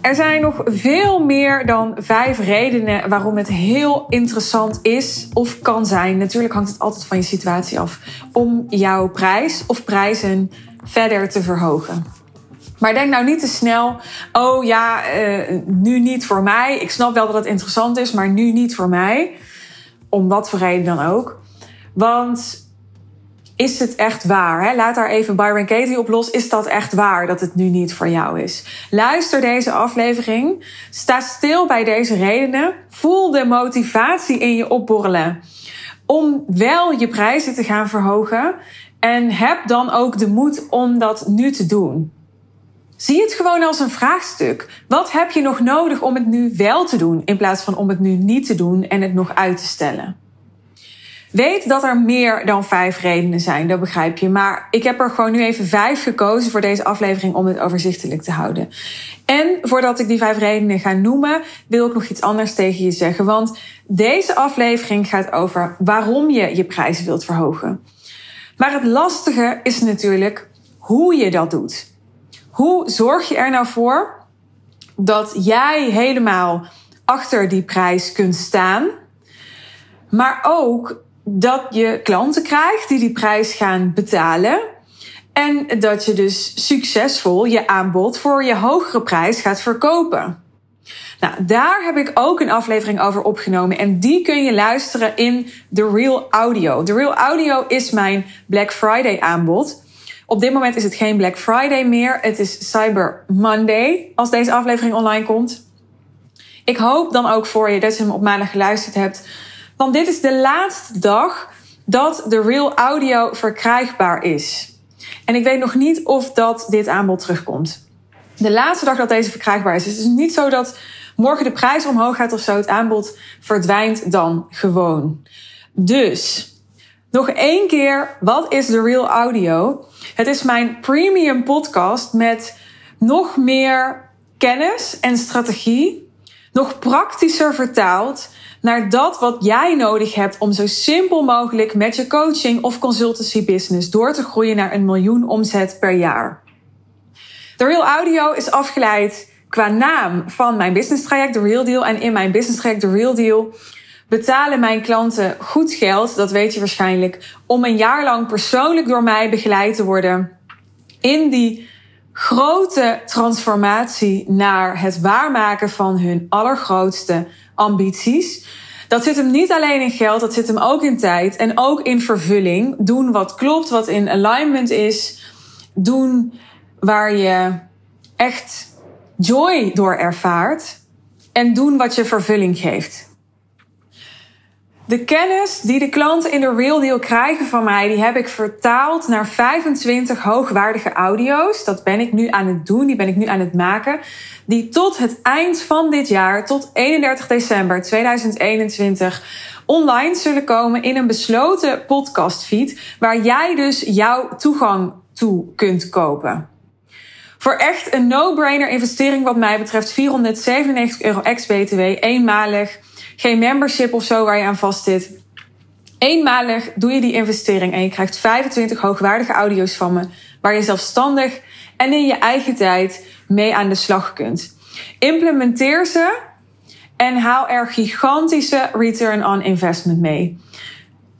Er zijn nog veel meer dan vijf redenen waarom het heel interessant is of kan zijn. Natuurlijk hangt het altijd van je situatie af om jouw prijs of prijzen verder te verhogen. Maar denk nou niet te snel, oh ja, uh, nu niet voor mij. Ik snap wel dat het interessant is, maar nu niet voor mij. Om wat voor reden dan ook. Want is het echt waar? Hè? Laat daar even Byron Katie op los. Is dat echt waar dat het nu niet voor jou is? Luister deze aflevering. Sta stil bij deze redenen. Voel de motivatie in je opborrelen om wel je prijzen te gaan verhogen. En heb dan ook de moed om dat nu te doen. Zie het gewoon als een vraagstuk. Wat heb je nog nodig om het nu wel te doen in plaats van om het nu niet te doen en het nog uit te stellen? Weet dat er meer dan vijf redenen zijn, dat begrijp je. Maar ik heb er gewoon nu even vijf gekozen voor deze aflevering om het overzichtelijk te houden. En voordat ik die vijf redenen ga noemen, wil ik nog iets anders tegen je zeggen. Want deze aflevering gaat over waarom je je prijzen wilt verhogen. Maar het lastige is natuurlijk hoe je dat doet. Hoe zorg je er nou voor dat jij helemaal achter die prijs kunt staan, maar ook dat je klanten krijgt die die prijs gaan betalen. En dat je dus succesvol je aanbod voor je hogere prijs gaat verkopen. Nou, daar heb ik ook een aflevering over opgenomen. En die kun je luisteren in The Real Audio. The Real Audio is mijn Black Friday aanbod. Op dit moment is het geen Black Friday meer. Het is Cyber Monday als deze aflevering online komt. Ik hoop dan ook voor je dat je hem op maandag geluisterd hebt. Want dit is de laatste dag dat de Real Audio verkrijgbaar is. En ik weet nog niet of dat dit aanbod terugkomt. De laatste dag dat deze verkrijgbaar is. Dus het is niet zo dat morgen de prijs omhoog gaat of zo. Het aanbod verdwijnt dan gewoon. Dus, nog één keer, wat is de Real Audio? Het is mijn premium podcast met nog meer kennis en strategie, nog praktischer vertaald naar dat wat jij nodig hebt om zo simpel mogelijk met je coaching of consultancy business door te groeien naar een miljoen omzet per jaar. De Real Audio is afgeleid qua naam van mijn business traject, The Real Deal. En in mijn business traject, The Real Deal, betalen mijn klanten goed geld, dat weet je waarschijnlijk, om een jaar lang persoonlijk door mij begeleid te worden in die grote transformatie naar het waarmaken van hun allergrootste ambities. Dat zit hem niet alleen in geld, dat zit hem ook in tijd en ook in vervulling. Doen wat klopt, wat in alignment is. Doen waar je echt joy door ervaart. En doen wat je vervulling geeft. De kennis die de klanten in de Real Deal krijgen van mij, die heb ik vertaald naar 25 hoogwaardige audio's. Dat ben ik nu aan het doen, die ben ik nu aan het maken. Die tot het eind van dit jaar, tot 31 december 2021, online zullen komen in een besloten podcastfeed. Waar jij dus jouw toegang toe kunt kopen. Voor echt een no-brainer investering wat mij betreft 497 euro ex-BTW, eenmalig geen membership of zo waar je aan vast zit. Eenmalig doe je die investering en je krijgt 25 hoogwaardige audio's van me, waar je zelfstandig en in je eigen tijd mee aan de slag kunt. Implementeer ze en haal er gigantische return on investment mee.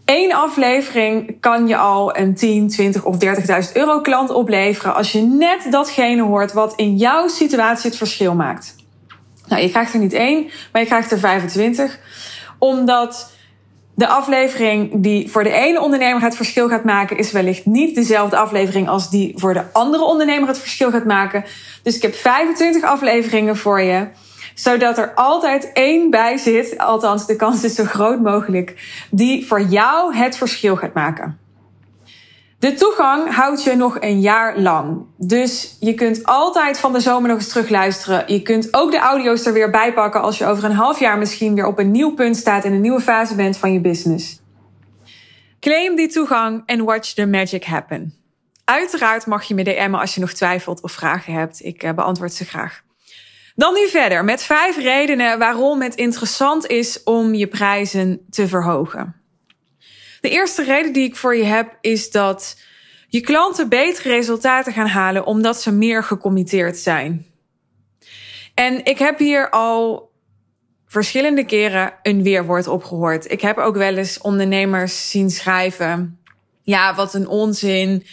Eén aflevering kan je al een 10, 20 of 30.000 euro klant opleveren als je net datgene hoort wat in jouw situatie het verschil maakt. Nou, je krijgt er niet één, maar je krijgt er 25. Omdat de aflevering die voor de ene ondernemer het verschil gaat maken, is wellicht niet dezelfde aflevering als die voor de andere ondernemer het verschil gaat maken. Dus ik heb 25 afleveringen voor je zodat er altijd één bij zit, althans de kans is zo groot mogelijk, die voor jou het verschil gaat maken. De toegang houdt je nog een jaar lang. Dus je kunt altijd van de zomer nog eens terugluisteren. Je kunt ook de audio's er weer bij pakken als je over een half jaar misschien weer op een nieuw punt staat in een nieuwe fase bent van je business. Claim die toegang en watch the magic happen. Uiteraard mag je me DM'en als je nog twijfelt of vragen hebt. Ik eh, beantwoord ze graag. Dan nu verder met vijf redenen waarom het interessant is om je prijzen te verhogen. De eerste reden die ik voor je heb is dat je klanten betere resultaten gaan halen omdat ze meer gecommitteerd zijn. En ik heb hier al verschillende keren een weerwoord opgehoord. Ik heb ook wel eens ondernemers zien schrijven. Ja, wat een onzin.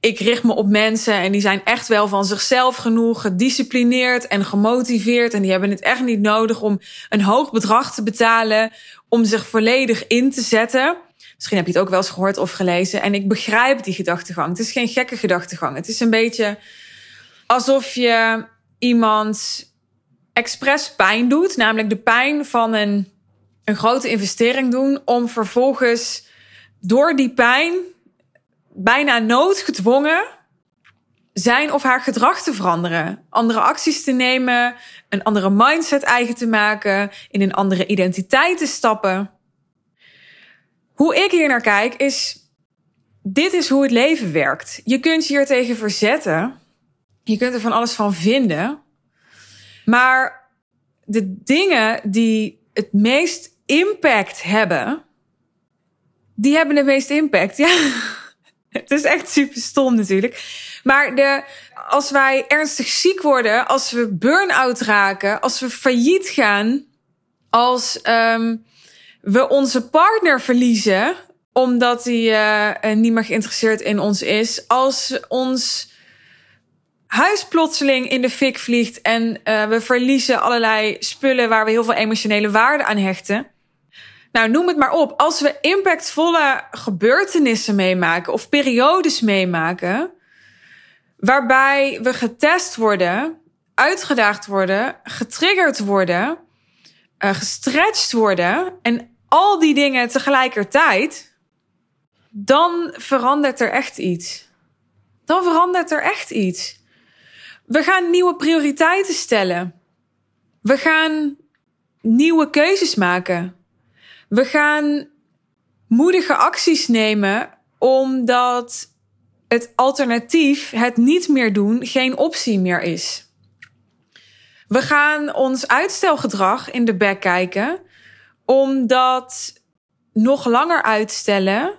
Ik richt me op mensen en die zijn echt wel van zichzelf genoeg, gedisciplineerd en gemotiveerd. En die hebben het echt niet nodig om een hoog bedrag te betalen om zich volledig in te zetten. Misschien heb je het ook wel eens gehoord of gelezen. En ik begrijp die gedachtegang. Het is geen gekke gedachtegang. Het is een beetje alsof je iemand expres pijn doet. Namelijk de pijn van een, een grote investering doen. Om vervolgens door die pijn bijna noodgedwongen zijn of haar gedrag te veranderen. Andere acties te nemen, een andere mindset eigen te maken, in een andere identiteit te stappen. Hoe ik hier naar kijk is, dit is hoe het leven werkt. Je kunt hier tegen verzetten. Je kunt er van alles van vinden. Maar de dingen die het meest impact hebben, die hebben het meest impact. Ja, het is echt super stom natuurlijk. Maar de, als wij ernstig ziek worden, als we burn-out raken, als we failliet gaan, als um, we onze partner verliezen omdat hij uh, niet meer geïnteresseerd in ons is, als ons huis plotseling in de fik vliegt en uh, we verliezen allerlei spullen waar we heel veel emotionele waarde aan hechten. Nou, noem het maar op. Als we impactvolle gebeurtenissen meemaken of periodes meemaken, waarbij we getest worden, uitgedaagd worden, getriggerd worden, uh, gestretched worden en al die dingen tegelijkertijd, dan verandert er echt iets. Dan verandert er echt iets. We gaan nieuwe prioriteiten stellen. We gaan nieuwe keuzes maken. We gaan moedige acties nemen omdat het alternatief, het niet meer doen, geen optie meer is. We gaan ons uitstelgedrag in de bek kijken, omdat nog langer uitstellen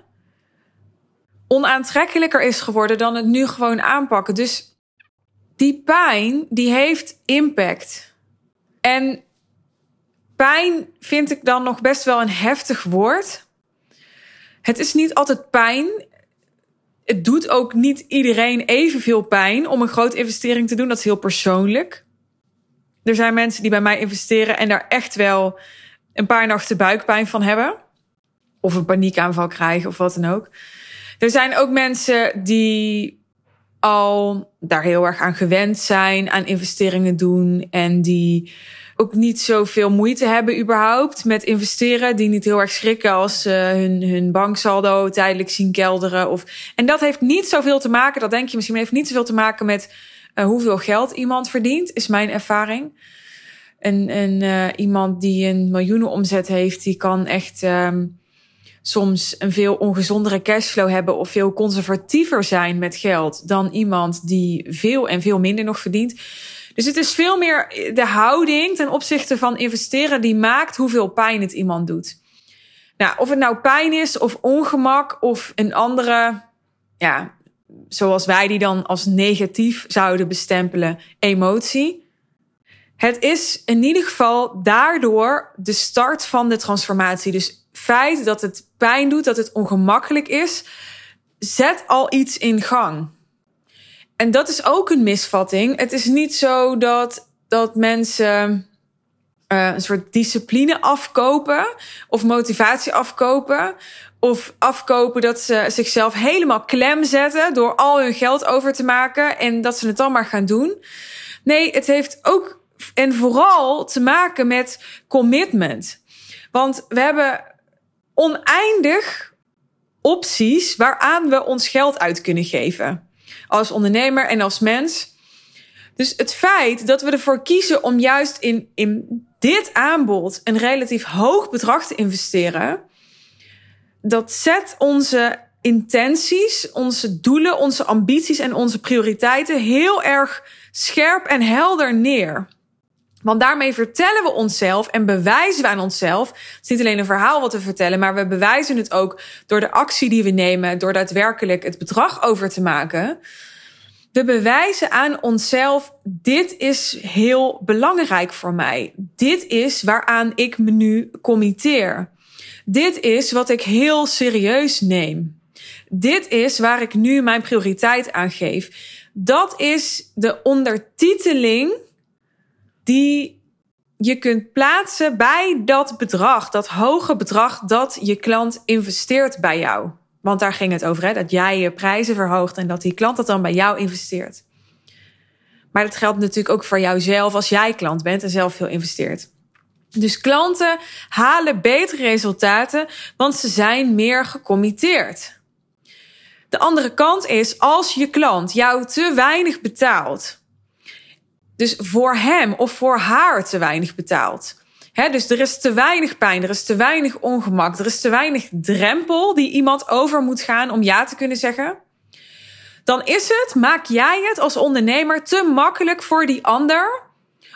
onaantrekkelijker is geworden dan het nu gewoon aanpakken. Dus die pijn, die heeft impact. En pijn vind ik dan nog best wel een heftig woord. Het is niet altijd pijn. Het doet ook niet iedereen evenveel pijn om een grote investering te doen. Dat is heel persoonlijk. Er zijn mensen die bij mij investeren en daar echt wel een paar nachten buikpijn van hebben. Of een paniekaanval krijgen of wat dan ook. Er zijn ook mensen die al daar heel erg aan gewend zijn, aan investeringen doen en die ook niet zoveel moeite hebben überhaupt met investeren. Die niet heel erg schrikken als ze hun, hun banksaldo tijdelijk zien kelderen. Of, en dat heeft niet zoveel te maken, dat denk je misschien, heeft niet zoveel te maken met uh, hoeveel geld iemand verdient, is mijn ervaring. En, en uh, iemand die een miljoenen omzet heeft, die kan echt um, soms een veel ongezondere cashflow hebben of veel conservatiever zijn met geld dan iemand die veel en veel minder nog verdient. Dus het is veel meer de houding ten opzichte van investeren die maakt hoeveel pijn het iemand doet. Nou, of het nou pijn is of ongemak of een andere, ja, zoals wij die dan als negatief zouden bestempelen, emotie. Het is in ieder geval daardoor de start van de transformatie. Dus feit dat het pijn doet, dat het ongemakkelijk is, zet al iets in gang. En dat is ook een misvatting. Het is niet zo dat, dat mensen uh, een soort discipline afkopen of motivatie afkopen. Of afkopen dat ze zichzelf helemaal klem zetten door al hun geld over te maken en dat ze het dan maar gaan doen. Nee, het heeft ook en vooral te maken met commitment. Want we hebben oneindig opties waaraan we ons geld uit kunnen geven als ondernemer en als mens. Dus het feit dat we ervoor kiezen om juist in, in dit aanbod een relatief hoog bedrag te investeren, dat zet onze intenties, onze doelen, onze ambities en onze prioriteiten heel erg scherp en helder neer. Want daarmee vertellen we onszelf en bewijzen we aan onszelf. Het is niet alleen een verhaal wat we vertellen, maar we bewijzen het ook door de actie die we nemen, door daadwerkelijk het bedrag over te maken. We bewijzen aan onszelf, dit is heel belangrijk voor mij. Dit is waaraan ik me nu committeer. Dit is wat ik heel serieus neem. Dit is waar ik nu mijn prioriteit aan geef. Dat is de ondertiteling die je kunt plaatsen bij dat bedrag, dat hoge bedrag dat je klant investeert bij jou. Want daar ging het over, hè? dat jij je prijzen verhoogt en dat die klant dat dan bij jou investeert. Maar dat geldt natuurlijk ook voor jouzelf als jij klant bent en zelf veel investeert. Dus klanten halen betere resultaten, want ze zijn meer gecommitteerd. De andere kant is, als je klant jou te weinig betaalt, dus voor hem of voor haar te weinig betaalt, dus er is te weinig pijn, er is te weinig ongemak, er is te weinig drempel die iemand over moet gaan om ja te kunnen zeggen. Dan is het, maak jij het als ondernemer te makkelijk voor die ander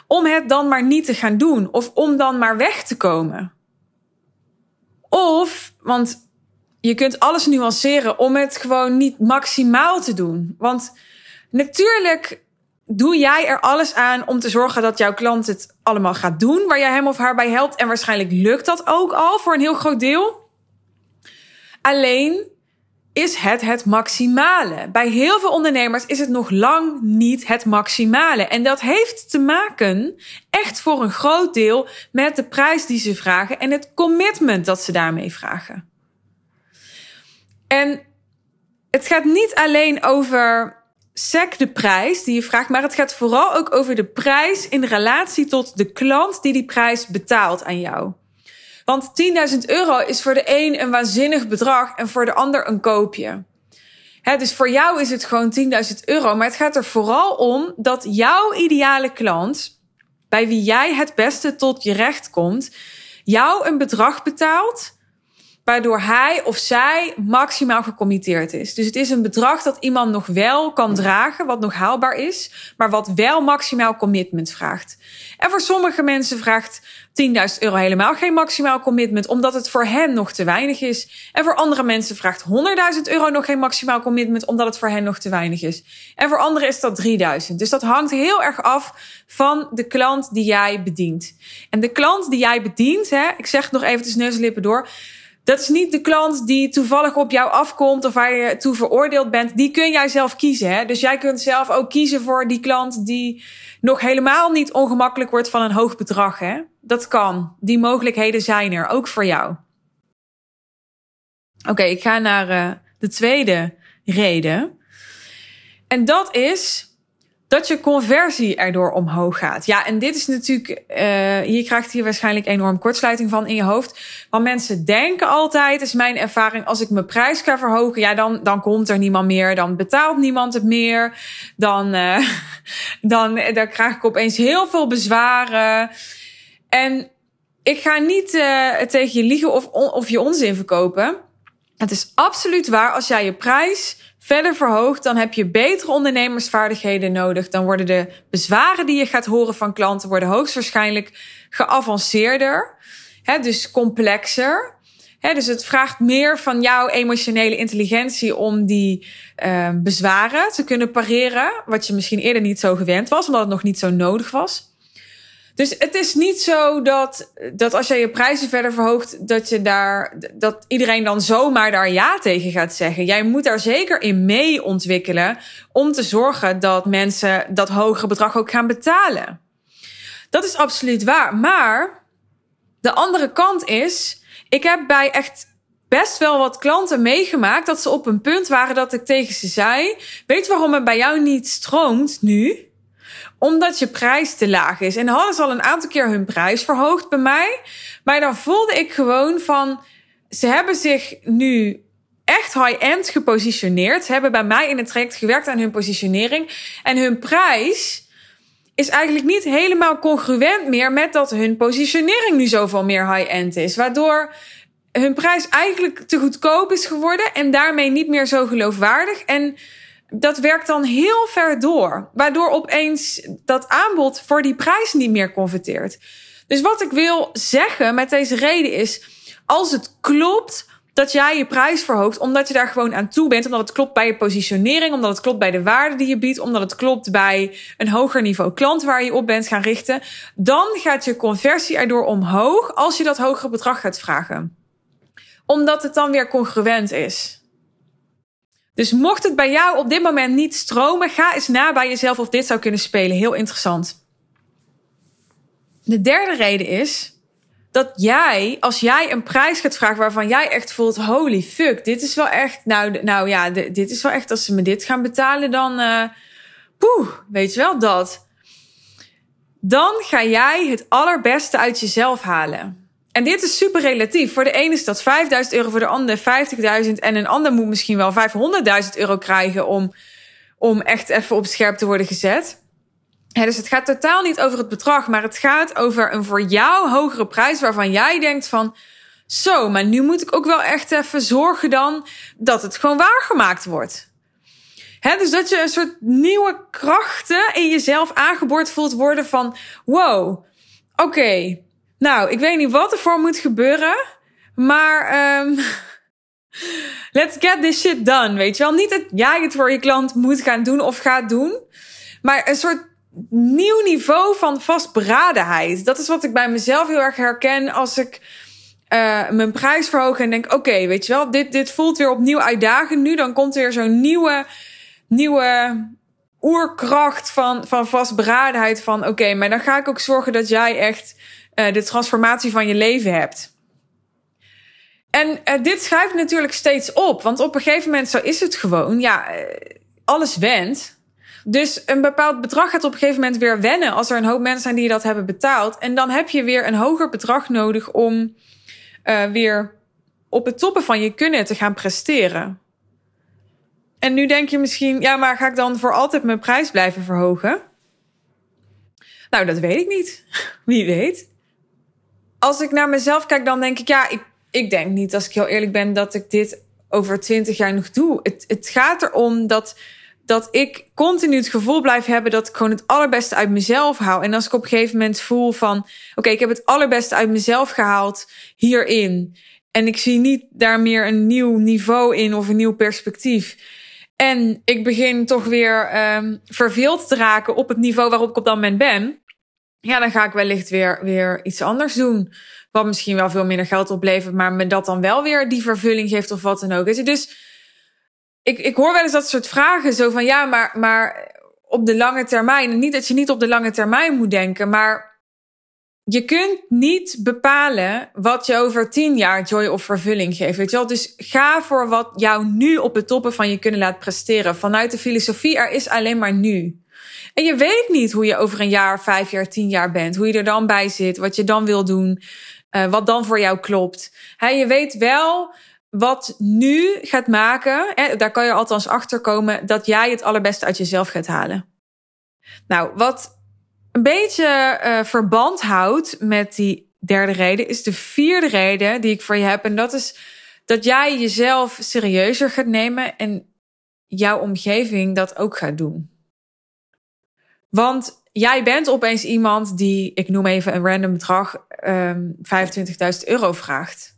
om het dan maar niet te gaan doen of om dan maar weg te komen. Of, want je kunt alles nuanceren om het gewoon niet maximaal te doen. Want natuurlijk doe jij er alles aan om te zorgen dat jouw klant het allemaal gaat doen waar jij hem of haar bij helpt. En waarschijnlijk lukt dat ook al voor een heel groot deel. Alleen is het het maximale. Bij heel veel ondernemers is het nog lang niet het maximale. En dat heeft te maken, echt voor een groot deel, met de prijs die ze vragen en het commitment dat ze daarmee vragen. En het gaat niet alleen over sec de prijs die je vraagt, maar het gaat vooral ook over de prijs in relatie tot de klant die die prijs betaalt aan jou. Want 10.000 euro is voor de een een waanzinnig bedrag en voor de ander een koopje. He, dus voor jou is het gewoon 10.000 euro, maar het gaat er vooral om dat jouw ideale klant, bij wie jij het beste tot je recht komt, jou een bedrag betaalt waardoor hij of zij maximaal gecommitteerd is. Dus het is een bedrag dat iemand nog wel kan dragen, wat nog haalbaar is, maar wat wel maximaal commitment vraagt. En voor sommige mensen vraagt 10.000 euro helemaal geen maximaal commitment, omdat het voor hen nog te weinig is. En voor andere mensen vraagt 100.000 euro nog geen maximaal commitment, omdat het voor hen nog te weinig is. En voor anderen is dat 3.000. Dus dat hangt heel erg af van de klant die jij bedient. En de klant die jij bedient, hè, ik zeg nog even tussen neus en lippen door, dat is niet de klant die toevallig op jou afkomt of waar je toe veroordeeld bent. Die kun jij zelf kiezen. Hè? Dus jij kunt zelf ook kiezen voor die klant die nog helemaal niet ongemakkelijk wordt van een hoog bedrag. Hè? Dat kan. Die mogelijkheden zijn er, ook voor jou. Oké, ik ga naar uh, de tweede reden. En dat is dat je conversie erdoor omhoog gaat. Ja, en dit is natuurlijk, uh, je krijgt hier waarschijnlijk enorm kortsluiting van in je hoofd. Want mensen denken altijd, is mijn ervaring, als ik mijn prijs ga verhogen, ja, dan, dan komt er niemand meer, dan betaalt niemand het meer, dan, uh, dan, dan krijg ik opeens heel veel bezwaren. En ik ga niet uh, tegen je liegen of, of je onzin verkopen. Het is absoluut waar als jij je prijs verder verhoogt, dan heb je betere ondernemersvaardigheden nodig. Dan worden de bezwaren die je gaat horen van klanten worden hoogstwaarschijnlijk geavanceerder, hè, dus complexer. Dus het vraagt meer van jouw emotionele intelligentie om die uh, bezwaren te kunnen pareren, wat je misschien eerder niet zo gewend was, omdat het nog niet zo nodig was. Dus het is niet zo dat, dat als jij je prijzen verder verhoogt, dat je daar, dat iedereen dan zomaar daar ja tegen gaat zeggen. Jij moet daar zeker in mee ontwikkelen om te zorgen dat mensen dat hogere bedrag ook gaan betalen. Dat is absoluut waar. Maar de andere kant is, ik heb bij echt best wel wat klanten meegemaakt dat ze op een punt waren dat ik tegen ze zei: Weet waarom het bij jou niet stroomt nu? Omdat je prijs te laag is. En hadden ze al een aantal keer hun prijs verhoogd bij mij. Maar dan voelde ik gewoon van, ze hebben zich nu echt high-end gepositioneerd. Ze hebben bij mij in het traject gewerkt aan hun positionering. En hun prijs is eigenlijk niet helemaal congruent meer met dat hun positionering nu zoveel meer high-end is. Waardoor hun prijs eigenlijk te goedkoop is geworden en daarmee niet meer zo geloofwaardig. En dat werkt dan heel ver door. Waardoor opeens dat aanbod voor die prijs niet meer converteert. Dus wat ik wil zeggen met deze reden is: als het klopt dat jij je prijs verhoogt omdat je daar gewoon aan toe bent, omdat het klopt bij je positionering, omdat het klopt bij de waarde die je biedt, omdat het klopt bij een hoger niveau klant waar je op bent gaan richten, dan gaat je conversie erdoor omhoog als je dat hogere bedrag gaat vragen. Omdat het dan weer congruent is. Dus mocht het bij jou op dit moment niet stromen, ga eens na bij jezelf of dit zou kunnen spelen. Heel interessant. De derde reden is dat jij, als jij een prijs gaat vragen waarvan jij echt voelt, holy fuck, dit is wel echt, nou, nou ja, dit is wel echt, als ze me dit gaan betalen, dan, uh, poeh, weet je wel dat. Dan ga jij het allerbeste uit jezelf halen. En dit is super relatief. Voor de ene is dat 5000 euro, voor de ander 50.000. En een ander moet misschien wel 500.000 euro krijgen om, om echt even op scherp te worden gezet. dus het gaat totaal niet over het bedrag, maar het gaat over een voor jou hogere prijs waarvan jij denkt van, zo, maar nu moet ik ook wel echt even zorgen dan dat het gewoon waargemaakt wordt. Dus dat je een soort nieuwe krachten in jezelf aangeboord voelt worden van, wow, oké, nou, ik weet niet wat er voor moet gebeuren. Maar um, let's get this shit done. Weet je wel? Niet dat jij het voor je klant moet gaan doen of gaat doen. Maar een soort nieuw niveau van vastberadenheid. Dat is wat ik bij mezelf heel erg herken als ik uh, mijn prijs verhoog en denk: oké, weet je wel, dit, dit voelt weer opnieuw uitdagend nu. Dan komt er weer zo'n nieuwe, nieuwe oerkracht van, van vastberadenheid. Van oké, maar dan ga ik ook zorgen dat jij echt uh, de transformatie van je leven hebt. En uh, dit schuift natuurlijk steeds op, want op een gegeven moment zo is het gewoon. Ja, uh, alles went. Dus een bepaald bedrag gaat op een gegeven moment weer wennen als er een hoop mensen zijn die dat hebben betaald. En dan heb je weer een hoger bedrag nodig om weer op het toppen van je kunnen te gaan presteren. En nu denk je misschien, ja, maar ga ik dan voor altijd mijn prijs blijven verhogen? Nou, dat weet ik niet. Wie weet als ik naar mezelf kijk, dan denk ik, ja, ik, ik denk niet, als ik heel eerlijk ben, dat ik dit over twintig jaar nog doe. Het, het gaat erom dat, dat ik continu het gevoel blijf hebben dat ik gewoon het allerbeste uit mezelf haal. En als ik op een gegeven moment voel van, oké, ik heb het allerbeste uit mezelf gehaald hierin. En ik zie niet daar meer een nieuw niveau in of een nieuw perspectief. En ik begin toch weer um, verveeld te raken op het niveau waarop ik op dat moment ben ja, dan ga ik wellicht weer, weer iets anders doen. Wat misschien wel veel minder geld oplevert, maar me dat dan wel weer die vervulling geeft of wat dan ook. Dus ik, ik hoor wel eens dat soort vragen zo van ja, maar, maar op de lange termijn. Niet dat je niet op de lange termijn moet denken, maar je kunt niet bepalen wat je over tien jaar joy of vervulling geeft. Weet je wel? Dus ga voor wat jou nu op de toppen van je kunnen laat presteren. Vanuit de filosofie, er is alleen maar nu. En je weet niet hoe je over een jaar, vijf jaar, tien jaar bent. Hoe je er dan bij zit, wat je dan wil doen, uh, wat dan voor jou klopt. He, je weet wel wat nu gaat maken, hè, daar kan je althans achter komen, dat jij het allerbeste uit jezelf gaat halen. Nou, wat een beetje uh, verband houdt met die derde reden, is de vierde reden die ik voor je heb. En dat is dat jij jezelf serieuzer gaat nemen en jouw omgeving dat ook gaat doen. Want jij bent opeens iemand die, ik noem even een random bedrag, um, ehm, 25.000 euro vraagt.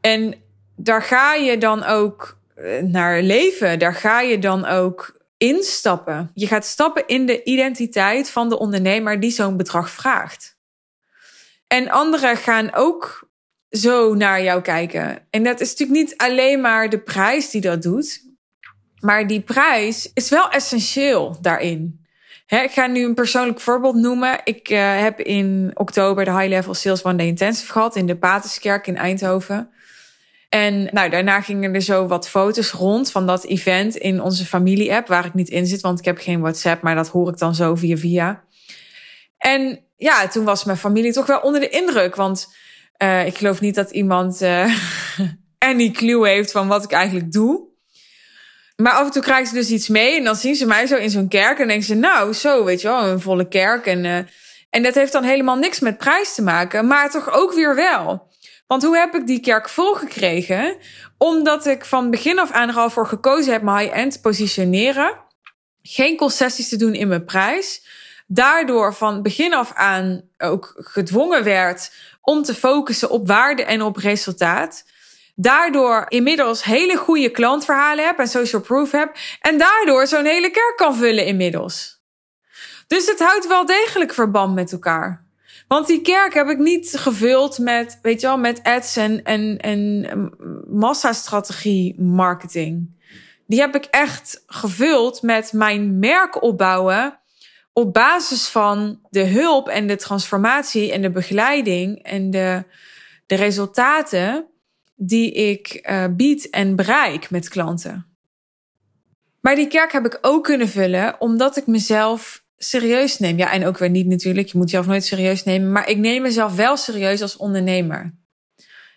En daar ga je dan ook eh, naar leven. Daar ga je dan ook instappen. Je gaat stappen in de identiteit van de ondernemer die zo'n bedrag vraagt. En anderen gaan ook zo naar jou kijken. En dat is natuurlijk niet alleen maar de prijs die dat doet. Maar die prijs is wel essentieel daarin ik ga nu een persoonlijk voorbeeld noemen. Ik uh, heb in oktober de High Level Sales One Day Intensive gehad in de Paterskerk in Eindhoven. En nou, daarna gingen er zo wat foto's rond van dat event in onze familie-app, waar ik niet in zit, want ik heb geen WhatsApp, maar dat hoor ik dan zo via via. En ja, toen was mijn familie toch wel onder de indruk, want uh, ik geloof niet dat iemand uh, any clue heeft van wat ik eigenlijk doe. Maar af en toe krijgen ze dus iets mee en dan zien ze mij zo in zo'n kerk en denken ze, nou, zo, weet je wel, een volle kerk. En, uh, en dat heeft dan helemaal niks met prijs te maken, maar toch ook weer wel. Want hoe heb ik die kerk volgekregen? Omdat ik van begin af aan er al voor gekozen heb mijn high-end te positioneren. Geen concessies te doen in mijn prijs. Daardoor van begin af aan ook gedwongen werd om te focussen op waarde en op resultaat. Daardoor inmiddels hele goede klantverhalen heb en social proof heb. En daardoor zo'n hele kerk kan vullen inmiddels. Dus het houdt wel degelijk verband met elkaar. Want die kerk heb ik niet gevuld met, weet je wel, met ads en, en, en massastrategie marketing. Die heb ik echt gevuld met mijn merk opbouwen op basis van de hulp en de transformatie en de begeleiding en de, de resultaten die ik uh, bied en bereik met klanten. Maar die kerk heb ik ook kunnen vullen omdat ik mezelf serieus neem. Ja, en ook weer niet natuurlijk. Je moet jezelf nooit serieus nemen. Maar ik neem mezelf wel serieus als ondernemer.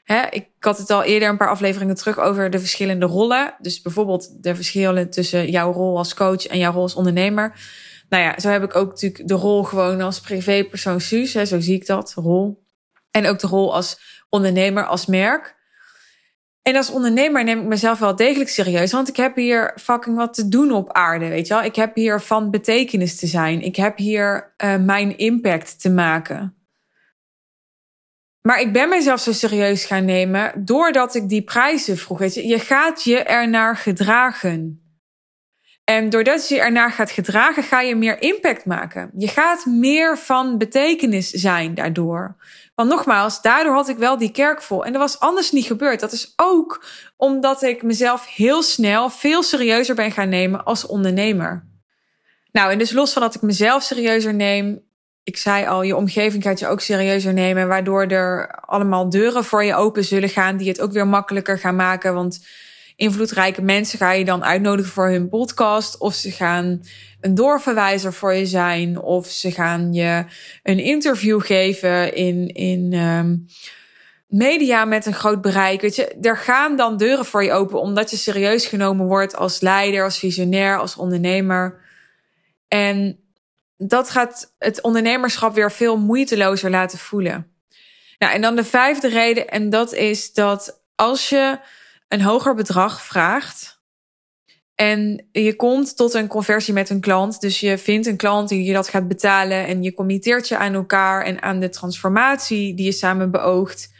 Hè, ik had het al eerder een paar afleveringen terug over de verschillende rollen. Dus bijvoorbeeld de verschillen tussen jouw rol als coach en jouw rol als ondernemer. Nou ja, zo heb ik ook natuurlijk de rol gewoon als privépersoon Suus. Hè, zo zie ik dat, rol. En ook de rol als ondernemer, als merk. En als ondernemer neem ik mezelf wel degelijk serieus, want ik heb hier fucking wat te doen op aarde, weet je wel. Ik heb hier van betekenis te zijn. Ik heb hier uh, mijn impact te maken. Maar ik ben mezelf zo serieus gaan nemen doordat ik die prijzen vroeg. Je, je gaat je ernaar gedragen. En doordat je ernaar gaat gedragen, ga je meer impact maken. Je gaat meer van betekenis zijn daardoor. Want nogmaals, daardoor had ik wel die kerk vol. En dat was anders niet gebeurd. Dat is ook omdat ik mezelf heel snel veel serieuzer ben gaan nemen als ondernemer. Nou, en dus los van dat ik mezelf serieuzer neem. Ik zei al, je omgeving gaat je ook serieuzer nemen. Waardoor er allemaal deuren voor je open zullen gaan. Die het ook weer makkelijker gaan maken. Want invloedrijke mensen ga je dan uitnodigen voor hun podcast. Of ze gaan een doorverwijzer voor je zijn. Of ze gaan je een interview geven in, in um, media met een groot bereik. Weet je, er gaan dan deuren voor je open omdat je serieus genomen wordt als leider, als visionair, als ondernemer. En dat gaat het ondernemerschap weer veel moeitelozer laten voelen. Nou, en dan de vijfde reden, en dat is dat als je een hoger bedrag vraagt, en je komt tot een conversie met een klant. Dus je vindt een klant die je dat gaat betalen. En je committeert je aan elkaar en aan de transformatie die je samen beoogt.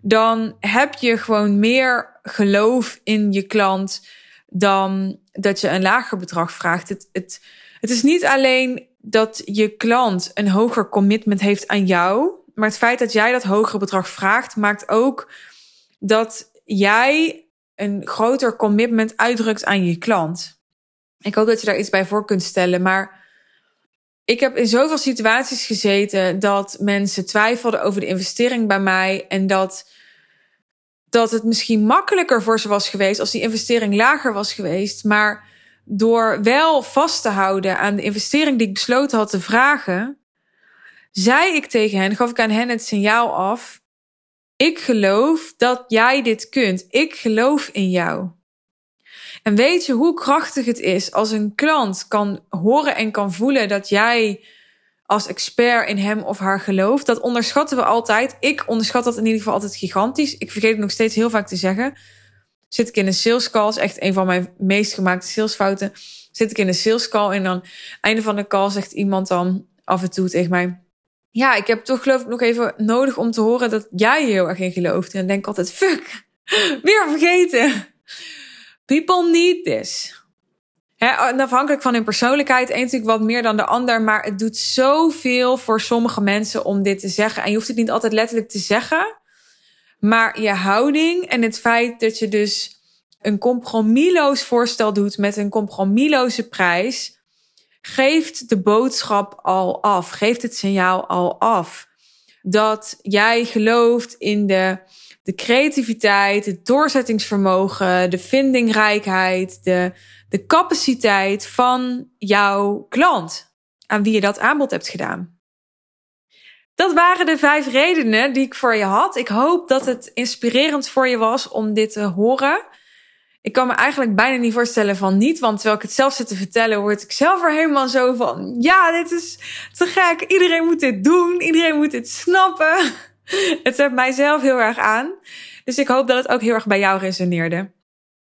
Dan heb je gewoon meer geloof in je klant dan dat je een lager bedrag vraagt. Het, het, het is niet alleen dat je klant een hoger commitment heeft aan jou. Maar het feit dat jij dat hogere bedrag vraagt, maakt ook dat jij een groter commitment uitdrukt aan je klant. Ik hoop dat je daar iets bij voor kunt stellen, maar ik heb in zoveel situaties gezeten dat mensen twijfelden over de investering bij mij en dat, dat het misschien makkelijker voor ze was geweest als die investering lager was geweest. Maar door wel vast te houden aan de investering die ik besloten had te vragen, zei ik tegen hen, gaf ik aan hen het signaal af ik geloof dat jij dit kunt. Ik geloof in jou. En weet je hoe krachtig het is als een klant kan horen en kan voelen dat jij als expert in hem of haar gelooft? Dat onderschatten we altijd. Ik onderschat dat in ieder geval altijd gigantisch. Ik vergeet het nog steeds heel vaak te zeggen. Zit ik in een sales call, is echt een van mijn meest gemaakte salesfouten. Zit ik in een sales call en dan einde van de call zegt iemand dan af en toe tegen mij: ja, ik heb toch geloof ik nog even nodig om te horen dat jij heel erg in gelooft. En denk altijd, fuck, weer vergeten. People need this. He, afhankelijk van hun persoonlijkheid, een natuurlijk wat meer dan de ander, maar het doet zoveel voor sommige mensen om dit te zeggen. En je hoeft het niet altijd letterlijk te zeggen, maar je houding en het feit dat je dus een compromisloos voorstel doet met een compromisloze prijs, geeft de boodschap al af, geeft het signaal al af. Dat jij gelooft in de, de creativiteit, het doorzettingsvermogen, de vindingrijkheid, de, de capaciteit van jouw klant aan wie je dat aanbod hebt gedaan. Dat waren de vijf redenen die ik voor je had. Ik hoop dat het inspirerend voor je was om dit te horen. Ik kan me eigenlijk bijna niet voorstellen van niet. Want terwijl ik het zelf zit te vertellen, word ik zelf er helemaal zo van. Ja, dit is te gek. Iedereen moet dit doen. Iedereen moet dit snappen. het zet mijzelf heel erg aan. Dus ik hoop dat het ook heel erg bij jou resoneerde.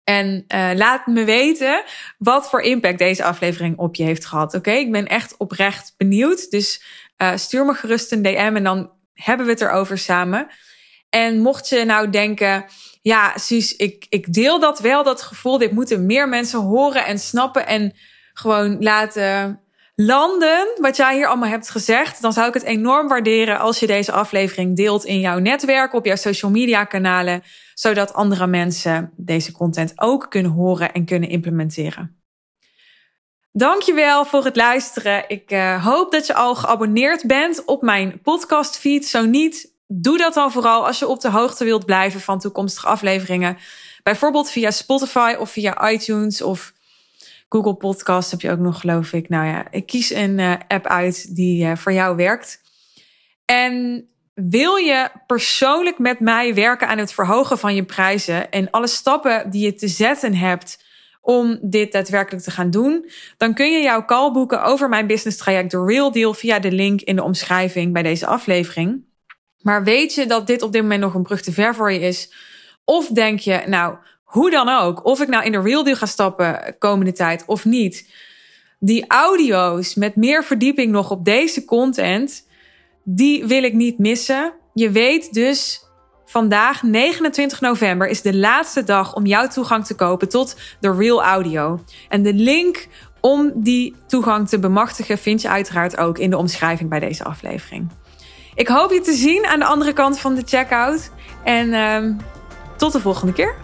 En uh, laat me weten wat voor impact deze aflevering op je heeft gehad. Oké, ik ben echt oprecht benieuwd. Dus uh, stuur me gerust een DM en dan hebben we het erover samen. En mocht je nou denken, ja, Suus, ik, ik deel dat wel, dat gevoel. Dit moeten meer mensen horen en snappen en gewoon laten landen. Wat jij hier allemaal hebt gezegd. Dan zou ik het enorm waarderen als je deze aflevering deelt in jouw netwerk, op jouw social media kanalen. Zodat andere mensen deze content ook kunnen horen en kunnen implementeren. Dankjewel voor het luisteren. Ik uh, hoop dat je al geabonneerd bent op mijn podcastfeed. Zo niet, doe dat dan vooral als je op de hoogte wilt blijven van toekomstige afleveringen. Bijvoorbeeld via Spotify of via iTunes of Google Podcast heb je ook nog, geloof ik. Nou ja, ik kies een uh, app uit die uh, voor jou werkt. En wil je persoonlijk met mij werken aan het verhogen van je prijzen en alle stappen die je te zetten hebt om dit daadwerkelijk te gaan doen, dan kun je jouw call boeken over mijn business traject The Real Deal via de link in de omschrijving bij deze aflevering. Maar weet je dat dit op dit moment nog een brug te ver voor je is? Of denk je, nou, hoe dan ook, of ik nou in de Real Deal ga stappen komende tijd of niet, die audio's met meer verdieping nog op deze content, die wil ik niet missen. Je weet dus Vandaag, 29 november, is de laatste dag om jouw toegang te kopen tot de Real Audio. En de link om die toegang te bemachtigen vind je uiteraard ook in de omschrijving bij deze aflevering. Ik hoop je te zien aan de andere kant van de checkout. En uh, tot de volgende keer.